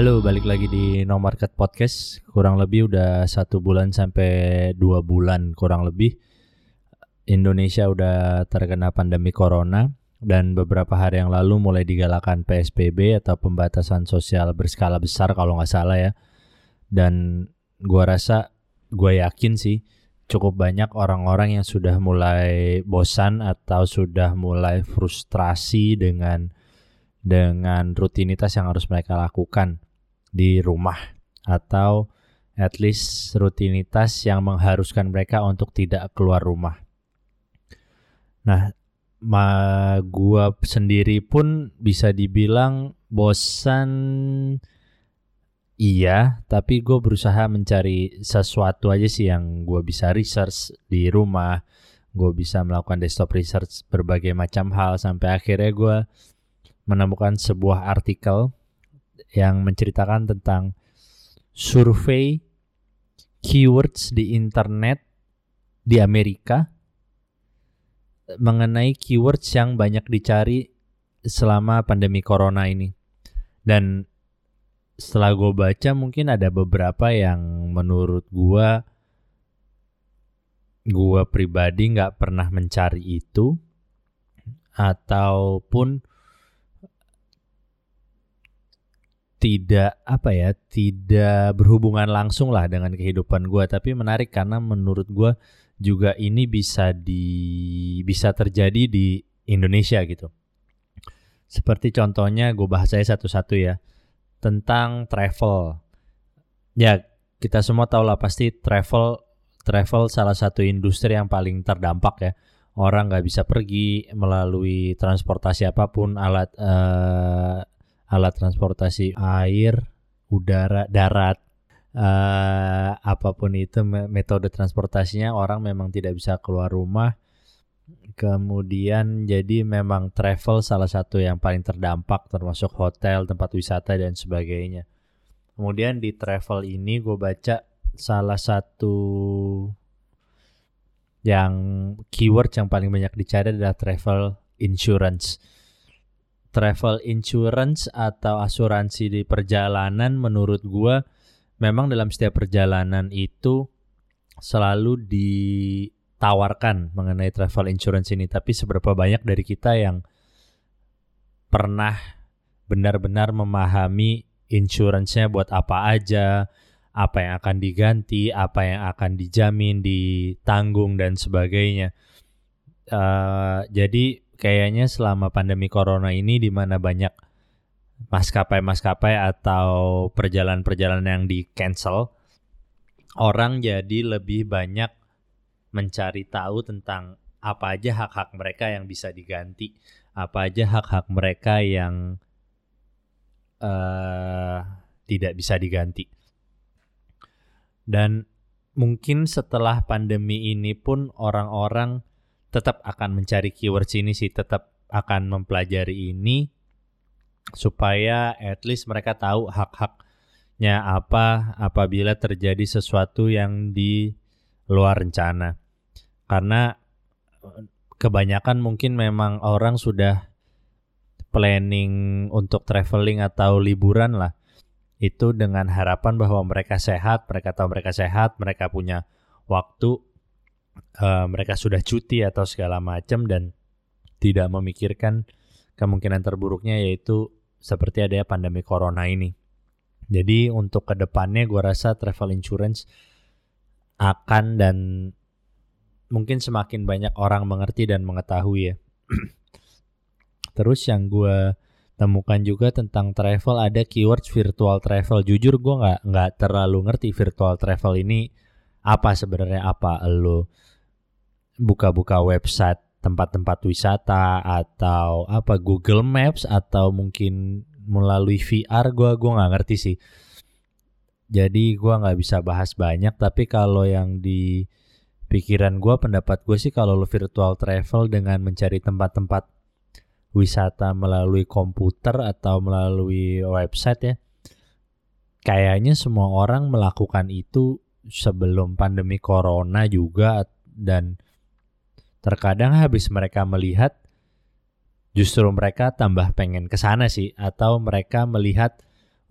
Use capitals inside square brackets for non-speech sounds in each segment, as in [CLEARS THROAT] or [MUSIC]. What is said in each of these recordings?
Halo, balik lagi di No Market Podcast. Kurang lebih udah satu bulan sampai dua bulan kurang lebih. Indonesia udah terkena pandemi corona dan beberapa hari yang lalu mulai digalakan PSBB atau pembatasan sosial berskala besar kalau nggak salah ya. Dan gua rasa, gua yakin sih cukup banyak orang-orang yang sudah mulai bosan atau sudah mulai frustrasi dengan dengan rutinitas yang harus mereka lakukan di rumah atau at least rutinitas yang mengharuskan mereka untuk tidak keluar rumah. Nah, ma gua sendiri pun bisa dibilang bosan iya, tapi gue berusaha mencari sesuatu aja sih yang gue bisa research di rumah. Gue bisa melakukan desktop research berbagai macam hal sampai akhirnya gue menemukan sebuah artikel yang menceritakan tentang survei keywords di internet di Amerika mengenai keywords yang banyak dicari selama pandemi corona ini. Dan setelah gue baca mungkin ada beberapa yang menurut gue gue pribadi nggak pernah mencari itu ataupun tidak apa ya tidak berhubungan langsung lah dengan kehidupan gue tapi menarik karena menurut gue juga ini bisa di bisa terjadi di Indonesia gitu. Seperti contohnya gue bahas aja satu-satu ya tentang travel. Ya kita semua tahu lah pasti travel travel salah satu industri yang paling terdampak ya. Orang nggak bisa pergi melalui transportasi apa pun alat uh, alat transportasi air, udara, darat, uh, apa pun itu metode transportasinya orang memang tidak bisa keluar rumah. Kemudian jadi memang travel salah satu yang paling terdampak termasuk hotel, tempat wisata dan sebagainya. Kemudian di travel ini gue baca salah satu yang keyword yang paling banyak dicari adalah travel insurance travel insurance atau asuransi di perjalanan menurut gua memang dalam setiap perjalanan itu selalu ditawarkan mengenai travel insurance ini tapi seberapa banyak dari kita yang pernah benar-benar memahami insurance-nya buat apa aja, apa yang akan diganti, apa yang akan dijamin, ditanggung dan sebagainya. Uh, jadi kayaknya selama pandemi corona ini di mana banyak maskapai-maskapai atau perjalanan-perjalanan yang di cancel, orang jadi lebih banyak mencari tahu tentang apa aja hak-hak mereka yang bisa diganti, apa aja hak-hak mereka yang uh, tidak bisa diganti. Dan mungkin setelah pandemi ini pun orang-orang tetap akan mencari keywords ini sih, tetap akan mempelajari ini supaya at least mereka tahu hak-haknya apa apabila terjadi sesuatu yang di luar rencana. Karena kebanyakan mungkin memang orang sudah planning untuk traveling atau liburan lah itu dengan harapan bahwa mereka sehat, mereka tahu mereka sehat, mereka punya waktu uh, mereka sudah cuti atau segala macam dan tidak memikirkan kemungkinan terburuknya yaitu seperti adanya pandemi corona ini. Jadi untuk ke depannya gue rasa travel insurance akan dan mungkin semakin banyak orang mengerti dan mengetahui ya. [CLEARS THROAT] Terus yang gue temukan juga tentang travel ada keywords virtual travel. Jujur gue nggak nggak terlalu ngerti virtual travel ini apa sebenarnya apa lo buka-buka website tempat-tempat wisata atau apa Google Maps atau mungkin melalui VR gue gua nggak ngerti sih. Jadi gue nggak bisa bahas banyak tapi kalau yang di pikiran gue pendapat gue sih kalau lo virtual travel dengan mencari tempat-tempat wisata melalui komputer atau melalui website ya kayaknya semua orang melakukan itu sebelum pandemi corona juga dan terkadang habis mereka melihat justru mereka tambah pengen ke sana sih atau mereka melihat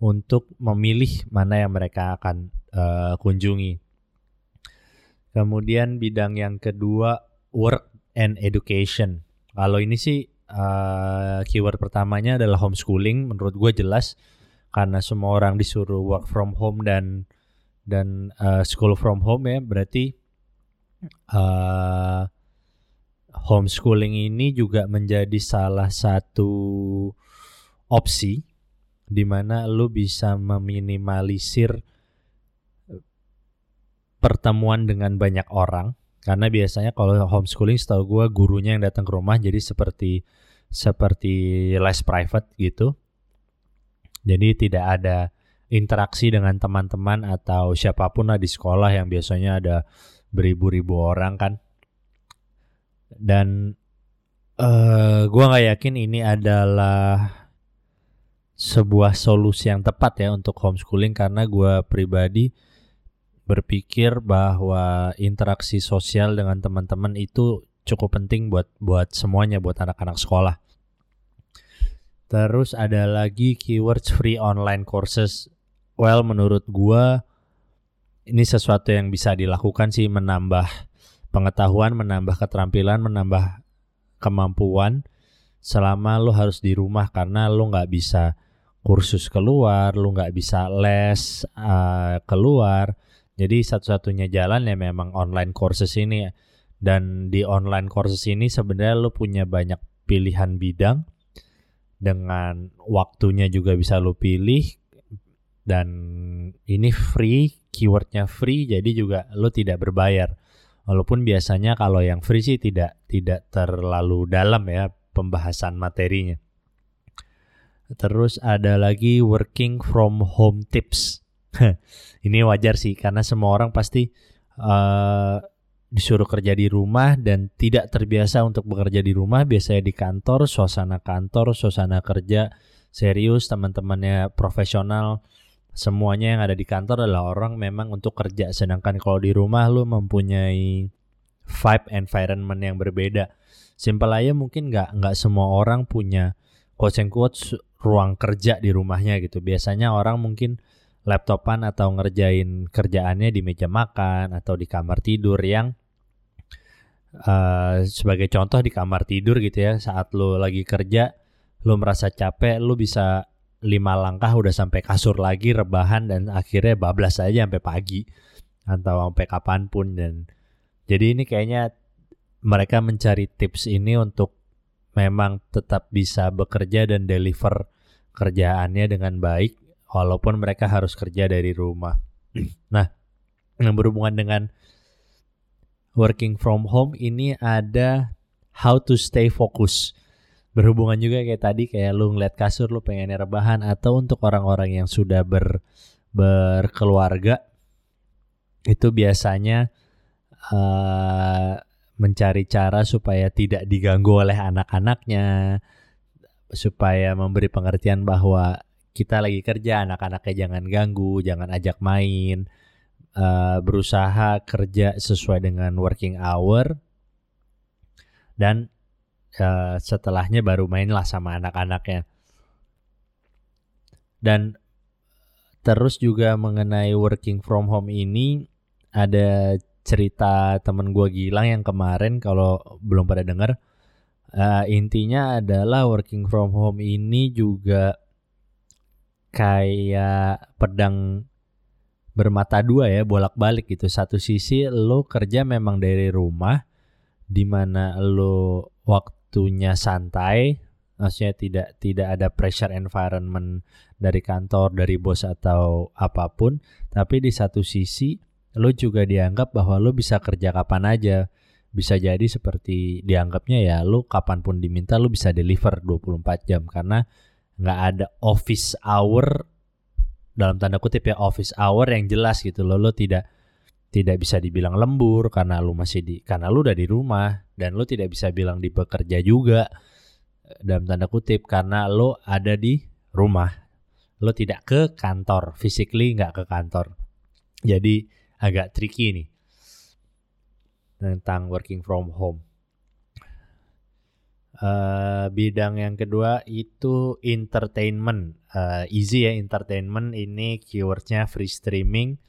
untuk memilih mana yang mereka akan uh, kunjungi. Kemudian bidang yang kedua work and education. Kalau ini sih uh, keyword pertamanya adalah homeschooling. Menurut gue jelas karena semua orang disuruh work from home dan dan uh, school from home ya berarti uh, homeschooling ini juga menjadi salah satu opsi di mana lu bisa meminimalisir pertemuan dengan banyak orang. Karena biasanya kalau homeschooling setahu gue gurunya yang datang ke rumah jadi seperti seperti les private gitu. Jadi tidak ada interaksi dengan teman-teman atau siapa pun lah di sekolah yang biasanya ada beribu-ribu orang kan dan uh, eh, gue nggak yakin ini adalah sebuah solusi yang tepat ya untuk homeschooling karena gue pribadi berpikir bahwa interaksi sosial dengan teman-teman itu cukup penting buat buat semuanya buat anak-anak sekolah. Terus ada lagi keywords free online courses. Well, menurut gua ini sesuatu yang bisa dilakukan sih menambah pengetahuan, menambah keterampilan, menambah kemampuan selama lo harus di rumah karena lo nggak bisa kursus keluar, lo nggak bisa les uh, keluar. Jadi satu-satunya jalan ya memang online courses ini. Dan di online courses ini sebenarnya lo punya banyak pilihan bidang. Dengan waktunya juga bisa lo pilih. Dan ini free keywordnya free jadi juga lo tidak berbayar walaupun biasanya kalau yang free sih tidak tidak terlalu dalam ya pembahasan materinya. Terus ada lagi working from home tips. [LAUGHS] Ini wajar sih karena semua orang pasti uh, disuruh kerja di rumah dan tidak terbiasa untuk bekerja di rumah. Biasanya di kantor suasana kantor suasana kerja serius teman-temannya profesional semuanya yang ada di kantor adalah orang memang untuk kerja. Sedangkan kalau di rumah lu mempunyai vibe environment yang berbeda. Simple aja mungkin nggak nggak semua orang punya quotes and ruang kerja di rumahnya gitu. Biasanya orang mungkin laptopan atau ngerjain kerjaannya di meja makan atau di kamar tidur yang uh, sebagai contoh di kamar tidur gitu ya. Saat lo lagi kerja lo merasa capek lo bisa lima langkah udah sampai kasur lagi rebahan dan akhirnya bablas aja sampai pagi atau sampai kapan pun dan jadi ini kayaknya mereka mencari tips ini untuk memang tetap bisa bekerja dan deliver kerjaannya dengan baik walaupun mereka harus kerja dari rumah. [CLEARS THROAT] Nah, yang berhubungan dengan working from home ini ada how to stay focus. Berhubungan juga kayak tadi kayak lu ngeliat kasur lu pengen rebahan atau untuk orang-orang yang sudah ber berkeluarga itu biasanya uh, mencari cara supaya tidak diganggu oleh anak-anaknya supaya memberi pengertian bahwa kita lagi kerja anak-anaknya jangan ganggu jangan ajak main uh, berusaha kerja sesuai dengan working hour dan uh, setelahnya baru mainlah sama anak-anaknya. Dan terus juga mengenai working from home ini ada cerita temen gue Gilang yang kemarin kalau belum pada denger uh, intinya adalah working from home ini juga kayak pedang bermata dua ya bolak-balik gitu. Satu sisi lo kerja memang dari rumah di mana lo waktunya santai maksudnya tidak tidak ada pressure environment dari kantor dari bos atau apa pun tapi di satu sisi lo juga dianggap bahwa lo bisa kerja kapan aja. Bisa jadi seperti dianggapnya ya lo kapan pun diminta lo bisa deliver 24 jam karena nggak ada office hour dalam tanda kutip ya office hour yang jelas gitu loh lo tidak tidak bisa dibilang lembur karena lu masih di karena lu udah di rumah dan lu tidak bisa bilang di bekerja juga dalam tanda kutip karena lo ada di rumah. Lo tidak ke kantor physically nggak ke kantor. Jadi agak tricky nih tentang working from home. Uh, bidang yang kedua itu entertainment. Uh, easy ya entertainment. Ini keywordnya free streaming.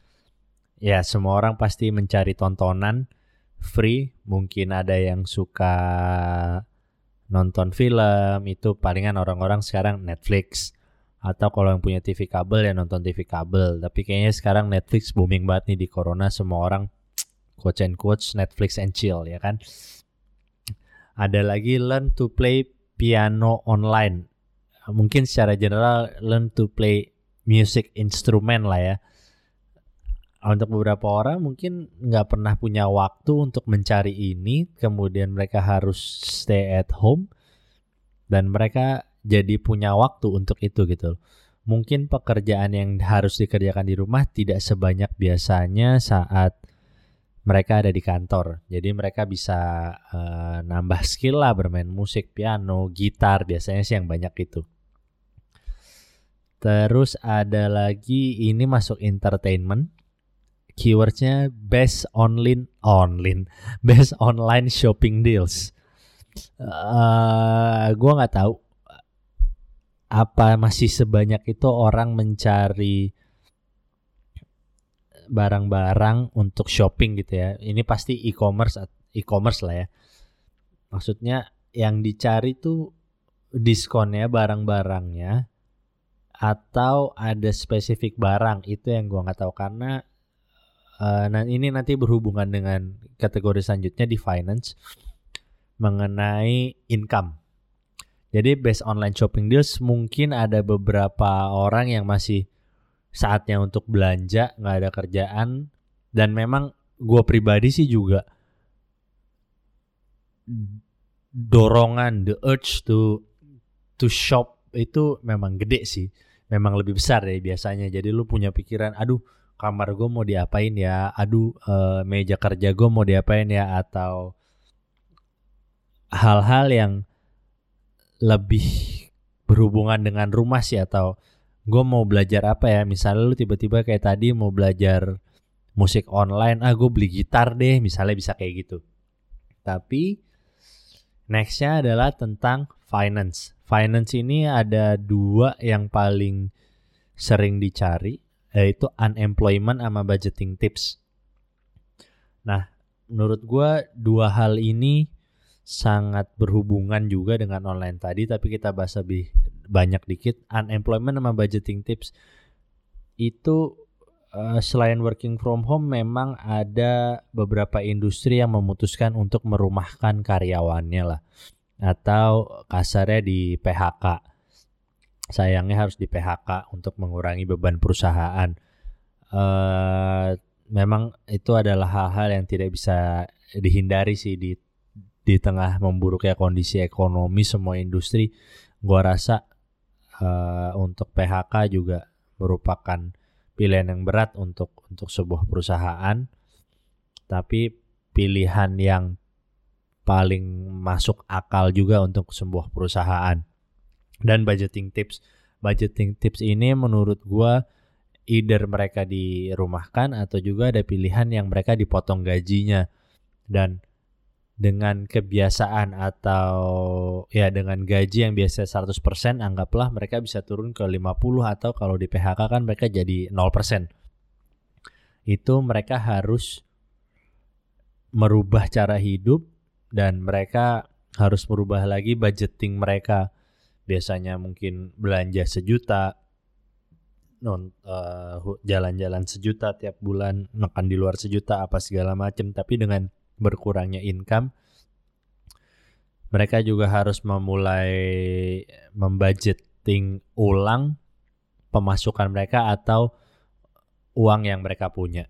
Ya semua orang pasti mencari tontonan free. Mungkin ada yang suka nonton film itu palingan orang-orang sekarang Netflix atau kalau yang punya TV kabel ya nonton TV kabel. Tapi kayaknya sekarang Netflix booming banget nih di corona semua orang quotes and quotes Netflix and chill ya kan. Ada lagi learn to play piano online. Mungkin secara general learn to play music instrument lah ya. Untuk beberapa orang mungkin nggak pernah punya waktu untuk mencari ini, kemudian mereka harus stay at home dan mereka jadi punya waktu untuk itu gitu. Mungkin pekerjaan yang harus dikerjakan di rumah tidak sebanyak biasanya saat mereka ada di kantor. Jadi mereka bisa uh, nambah skill lah bermain musik, piano, gitar biasanya sih yang banyak itu. Terus ada lagi ini masuk entertainment. Keywordnya best online online [LAUGHS] best online shopping deals. Uh, gua nggak tahu apa masih sebanyak itu orang mencari barang-barang untuk shopping gitu ya. Ini pasti e-commerce e-commerce lah ya. Maksudnya yang dicari tuh diskonnya barang-barangnya atau ada spesifik barang itu yang gua nggak tahu karena uh, nah ini nanti berhubungan dengan kategori selanjutnya di finance mengenai income. Jadi based online shopping deals mungkin ada beberapa orang yang masih saatnya untuk belanja nggak ada kerjaan dan memang gue pribadi sih juga dorongan the urge to to shop itu memang gede sih memang lebih besar ya biasanya jadi lu punya pikiran aduh kamar gue mau diapain ya? Aduh uh, meja kerja gue mau diapain ya? Atau hal-hal yang lebih berhubungan dengan rumah sih? Atau gue mau belajar apa ya? Misalnya lu tiba-tiba kayak tadi mau belajar musik online ah gue beli gitar deh misalnya bisa kayak gitu. Tapi nextnya adalah tentang finance. Finance ini ada dua yang paling sering dicari yaitu unemployment sama budgeting tips. Nah menurut gue dua hal ini sangat berhubungan juga dengan online tadi tapi kita bahas lebih banyak dikit. Unemployment sama budgeting tips. Itu uh, selain working from home memang ada beberapa industri yang memutuskan untuk merumahkan karyawannya lah. Atau kasarnya di PHK sayangnya harus di PHK untuk mengurangi beban perusahaan. Uh, memang itu adalah hal-hal yang tidak bisa dihindari sih di di tengah memburuknya kondisi ekonomi semua industri. Gua rasa uh, untuk PHK juga merupakan pilihan yang berat untuk untuk sebuah perusahaan. Tapi pilihan yang paling masuk akal juga untuk sebuah perusahaan dan budgeting tips budgeting tips ini menurut gua either mereka dirumahkan atau juga ada pilihan yang mereka dipotong gajinya dan dengan kebiasaan atau ya dengan gaji yang biasa 100% anggaplah mereka bisa turun ke 50 atau kalau di PHK kan mereka jadi 0%. Itu mereka harus merubah cara hidup dan mereka harus merubah lagi budgeting mereka. Biasanya mungkin belanja sejuta, non uh, jalan-jalan sejuta tiap bulan, makan di luar sejuta apa segala macam, tapi dengan berkurangnya income mereka juga harus memulai membudgeting ulang pemasukan mereka atau uang yang mereka punya.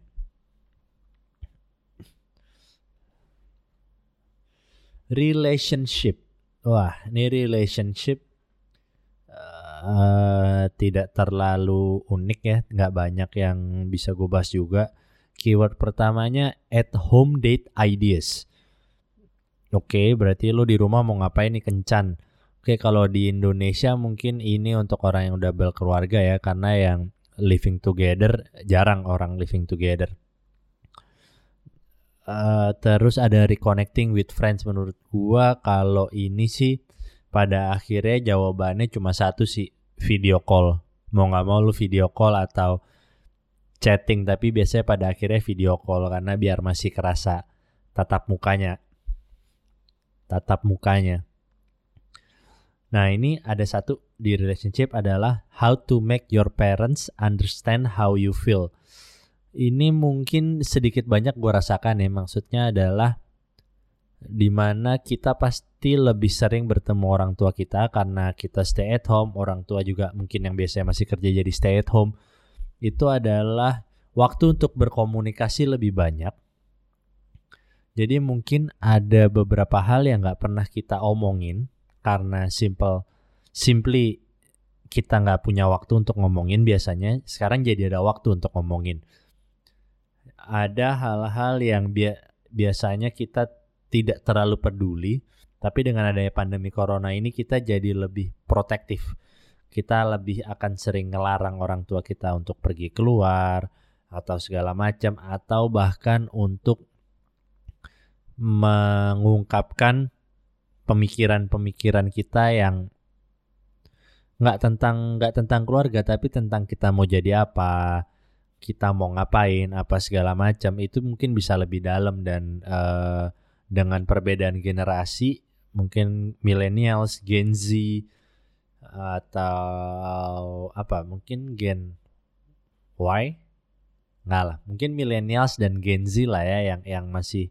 Relationship. Wah, ini relationship uh, tidak terlalu unik ya, nggak banyak yang bisa gue bahas juga keyword pertamanya at home date ideas. Oke, berarti lo di rumah mau ngapain nih kencan? Oke, kalau di Indonesia mungkin ini untuk orang yang udah berkeluarga ya, karena yang living together jarang orang living together. Uh, terus ada reconnecting with friends menurut gua kalau ini sih pada akhirnya jawabannya cuma satu sih video call. Mau nggak mau lu video call atau chatting tapi biasanya pada akhirnya video call karena biar masih kerasa tatap mukanya. Tatap mukanya. Nah ini ada satu di relationship adalah how to make your parents understand how you feel. Ini mungkin sedikit banyak gue rasakan ya maksudnya adalah di mana kita pasti lebih sering bertemu orang tua kita karena kita stay at home orang tua juga mungkin yang biasanya masih kerja jadi stay at home itu adalah waktu untuk berkomunikasi lebih banyak. Jadi mungkin ada beberapa hal yang nggak pernah kita omongin karena simple, simply kita nggak punya waktu untuk ngomongin biasanya. Sekarang jadi ada waktu untuk ngomongin. Ada hal-hal yang bi biasanya kita tidak terlalu peduli, tapi dengan adanya pandemi corona ini kita jadi lebih protektif. Kita lebih akan sering ngelarang orang tua kita untuk pergi keluar atau segala macam atau bahkan untuk mengungkapkan pemikiran-pemikiran kita yang nggak tentang nggak tentang keluarga tapi tentang kita mau jadi apa kita mau ngapain apa segala macam. Itu mungkin bisa lebih dalam dan uh, dengan perbedaan generasi mungkin millennials Gen Z atau apa mungkin gen Y? Nggak lah mungkin millennials dan Gen Z lah ya yang yang masih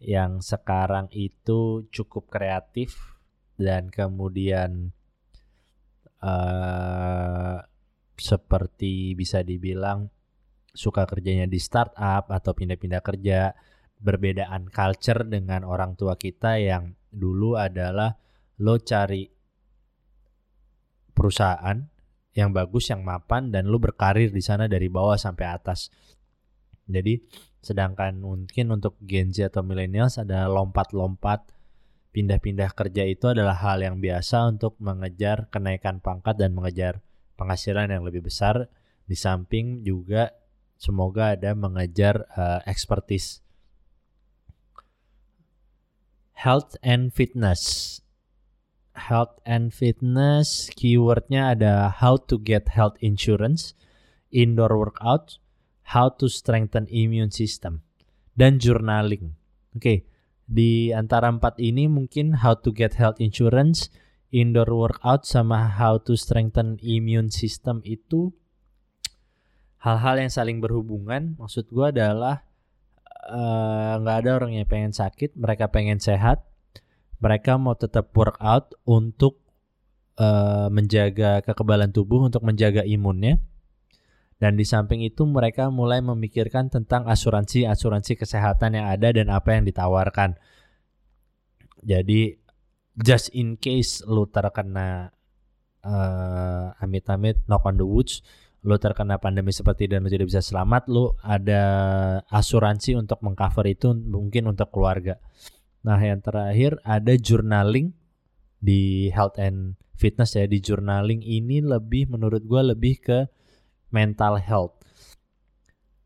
yang sekarang itu cukup kreatif dan kemudian uh, seperti bisa dibilang suka kerjanya di startup atau pindah-pindah kerja berbedaan culture dengan orang tua kita yang dulu adalah lo cari perusahaan yang bagus, yang mapan dan lu berkarir di sana dari bawah sampai atas. Jadi sedangkan mungkin untuk Gen Z atau millennials ada lompat-lompat pindah-pindah kerja itu adalah hal yang biasa untuk mengejar kenaikan pangkat dan mengejar penghasilan yang lebih besar di samping juga semoga ada mengejar uh, expertise health and fitness health and fitness keywordnya ada how to get health insurance, indoor workout, how to strengthen immune system, dan journaling. Oke, okay. di antara empat ini mungkin how to get health insurance, indoor workout, sama how to strengthen immune system itu hal-hal yang saling berhubungan. Maksud gue adalah nggak uh, ada orang yang pengen sakit, mereka pengen sehat, mereka mau tetap workout untuk uh, menjaga kekebalan tubuh, untuk menjaga imunnya. Dan di samping itu mereka mulai memikirkan tentang asuransi-asuransi kesehatan yang ada dan apa yang ditawarkan. Jadi just in case lu terkena uh, amit-amit knock on the woods, lu terkena pandemi seperti dan lu tidak bisa selamat, lu ada asuransi untuk mengcover itu mungkin untuk keluarga. Nah, yang terakhir ada journaling di health and fitness ya. Di journaling ini lebih menurut gue lebih ke mental health.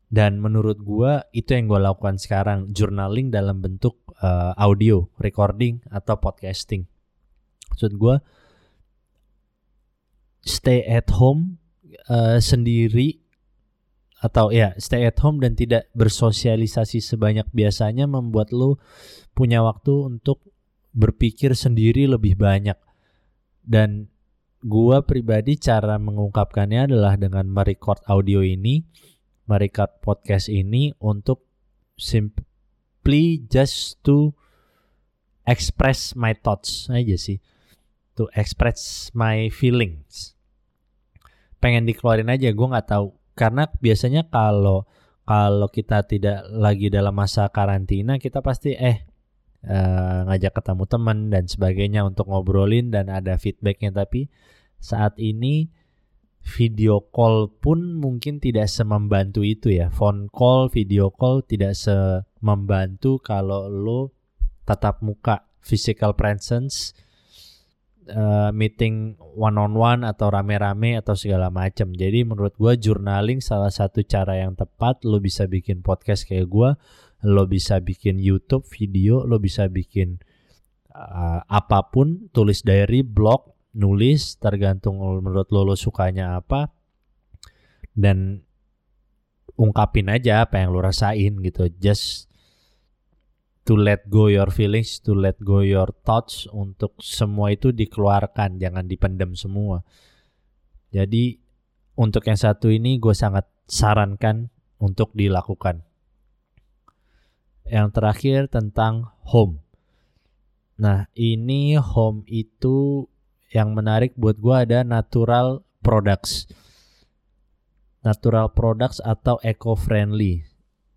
Dan menurut gue itu yang gue lakukan sekarang, journaling dalam bentuk uh, audio, recording atau podcasting. Maksud gue stay at home uh, sendiri atau ya stay at home dan tidak bersosialisasi sebanyak biasanya membuat lu punya waktu untuk berpikir sendiri lebih banyak. Dan gua pribadi cara mengungkapkannya adalah dengan merecord audio ini merecord podcast ini untuk simply just to express my thoughts aja sih. To express my feelings pengen dikeluarin aja gue nggak tahu. Karena biasanya kalau kalau kita tidak lagi dalam masa karantina kita pasti eh uh, ngajak ketemu teman dan sebagainya untuk ngobrolin dan ada feedbacknya. Tapi saat ini video call pun mungkin tidak semembantu itu ya. Phone call video call tidak semembantu kalau lo tatap muka physical presence uh, meeting one on one atau rame-rame atau segala macam. Jadi menurut gue journaling salah satu cara yang tepat. Lo bisa bikin podcast kayak gue, lo bisa bikin YouTube video, lo bisa bikin uh, apa pun tulis diary blog nulis tergantung menurut lo, lo sukanya apa dan ungkapin aja apa yang lo rasain gitu just to let go your feelings to let go your thoughts untuk semua itu dikeluarkan jangan dipendam semua. Jadi untuk yang satu ini gue sangat sarankan untuk dilakukan. Yang terakhir tentang home. Nah ini home itu yang menarik buat gue ada natural products. Natural products atau eco friendly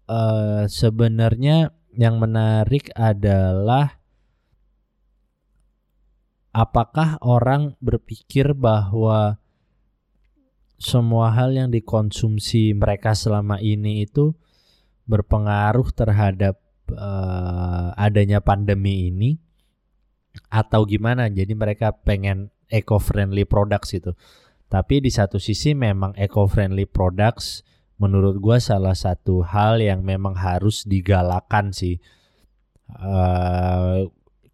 uh, sebenarnya yang menarik adalah apakah orang berpikir bahwa semua hal yang dikonsumsi mereka selama ini itu berpengaruh terhadap uh, adanya pandemi ini? Atau gimana? Jadi mereka pengen eco friendly products itu tapi di satu sisi memang eco friendly products menurut gue salah satu hal yang memang harus digalakan sih. Uh,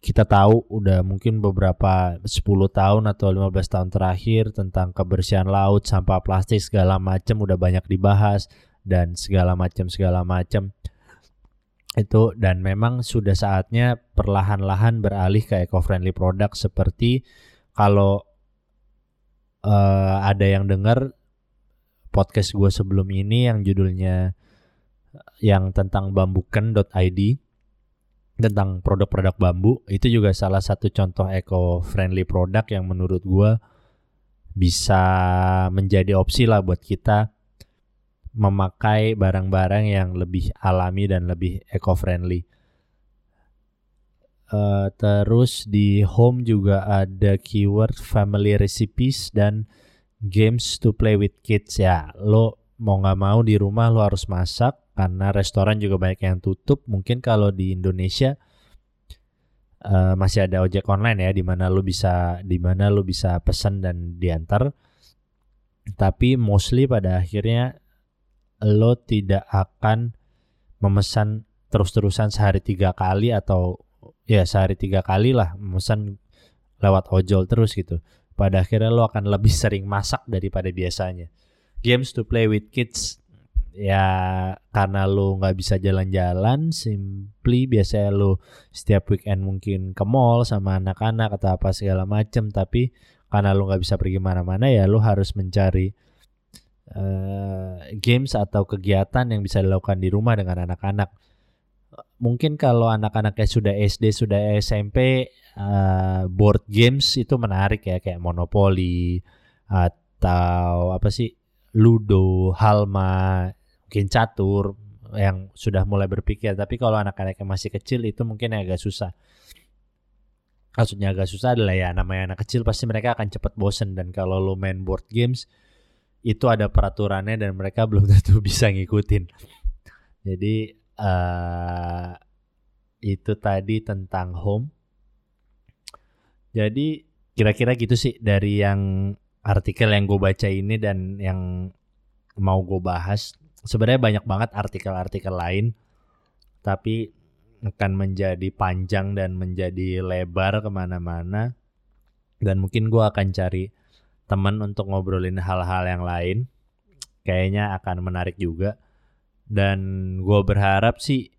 kita tahu udah mungkin beberapa 10 tahun atau 15 tahun terakhir tentang kebersihan laut, sampah plastik segala macam udah banyak dibahas dan segala macam segala macam itu dan memang sudah saatnya perlahan-lahan beralih ke eco-friendly produk seperti kalau uh, ada yang dengar podcast gue sebelum ini yang judulnya yang tentang bambuken.id tentang produk-produk bambu itu juga salah satu contoh eco-friendly produk yang menurut gue bisa menjadi opsi lah buat kita memakai barang-barang yang lebih alami dan lebih eco-friendly. Uh, terus di home juga ada keyword family recipes dan games to play with kids ya. Lo mau nggak mau di rumah lo harus masak karena restoran juga banyak yang tutup. Mungkin kalau di Indonesia uh, masih ada ojek online ya, di mana lo bisa di mana lo bisa pesan dan diantar. Tapi mostly pada akhirnya lo tidak akan memesan terus-terusan sehari tiga kali atau ya sehari tiga kali lah memesan lewat ojol terus gitu. Pada akhirnya lo akan lebih sering masak daripada biasanya. Games to play with kids ya karena lo nggak bisa jalan-jalan, simply biasanya lo setiap weekend mungkin ke mall sama anak-anak atau apa segala macem. Tapi karena lo nggak bisa pergi mana-mana ya lo harus mencari uh, games atau kegiatan yang bisa dilakukan di rumah dengan anak-anak. Mungkin kalau anak-anaknya sudah SD, sudah SMP, uh, eh, board games itu menarik ya kayak Monopoly atau apa sih Ludo, Halma, mungkin catur yang sudah mulai berpikir. Tapi kalau anak-anak yang masih kecil itu mungkin agak susah. Maksudnya agak susah adalah ya namanya anak kecil pasti mereka akan cepat bosen dan kalau lo main board games itu ada peraturannya dan mereka belum [LAUGHS] tentu bisa ngikutin. Jadi uh, itu tadi tentang home. Jadi kira-kira gitu sih dari yang artikel yang gue baca ini dan yang mau gue bahas. Sebenarnya banyak banget artikel-artikel lain, tapi akan menjadi panjang dan menjadi lebar ke mana-mana. Dan mungkin gue akan cari teman untuk ngobrolin hal-hal yang lain. Kayaknya akan menarik juga. Dan gue berharap sih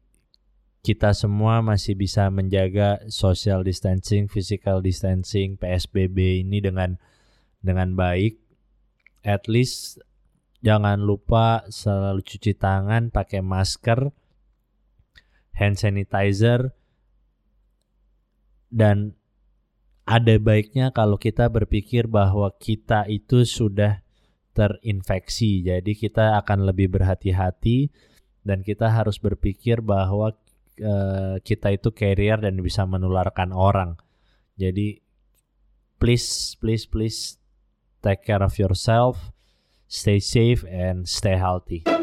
kita semua masih bisa menjaga social distancing, physical distancing, PSBB ini dengan dengan baik. At least jangan lupa selalu cuci tangan, pakai masker, hand sanitizer, dan ada baiknya kalau kita berpikir bahwa kita itu sudah terinfeksi. Jadi kita akan lebih berhati-hati dan kita harus berpikir bahwa uh, kita itu carrier dan bisa menularkan orang. Jadi please please please take care of yourself, stay safe and stay healthy.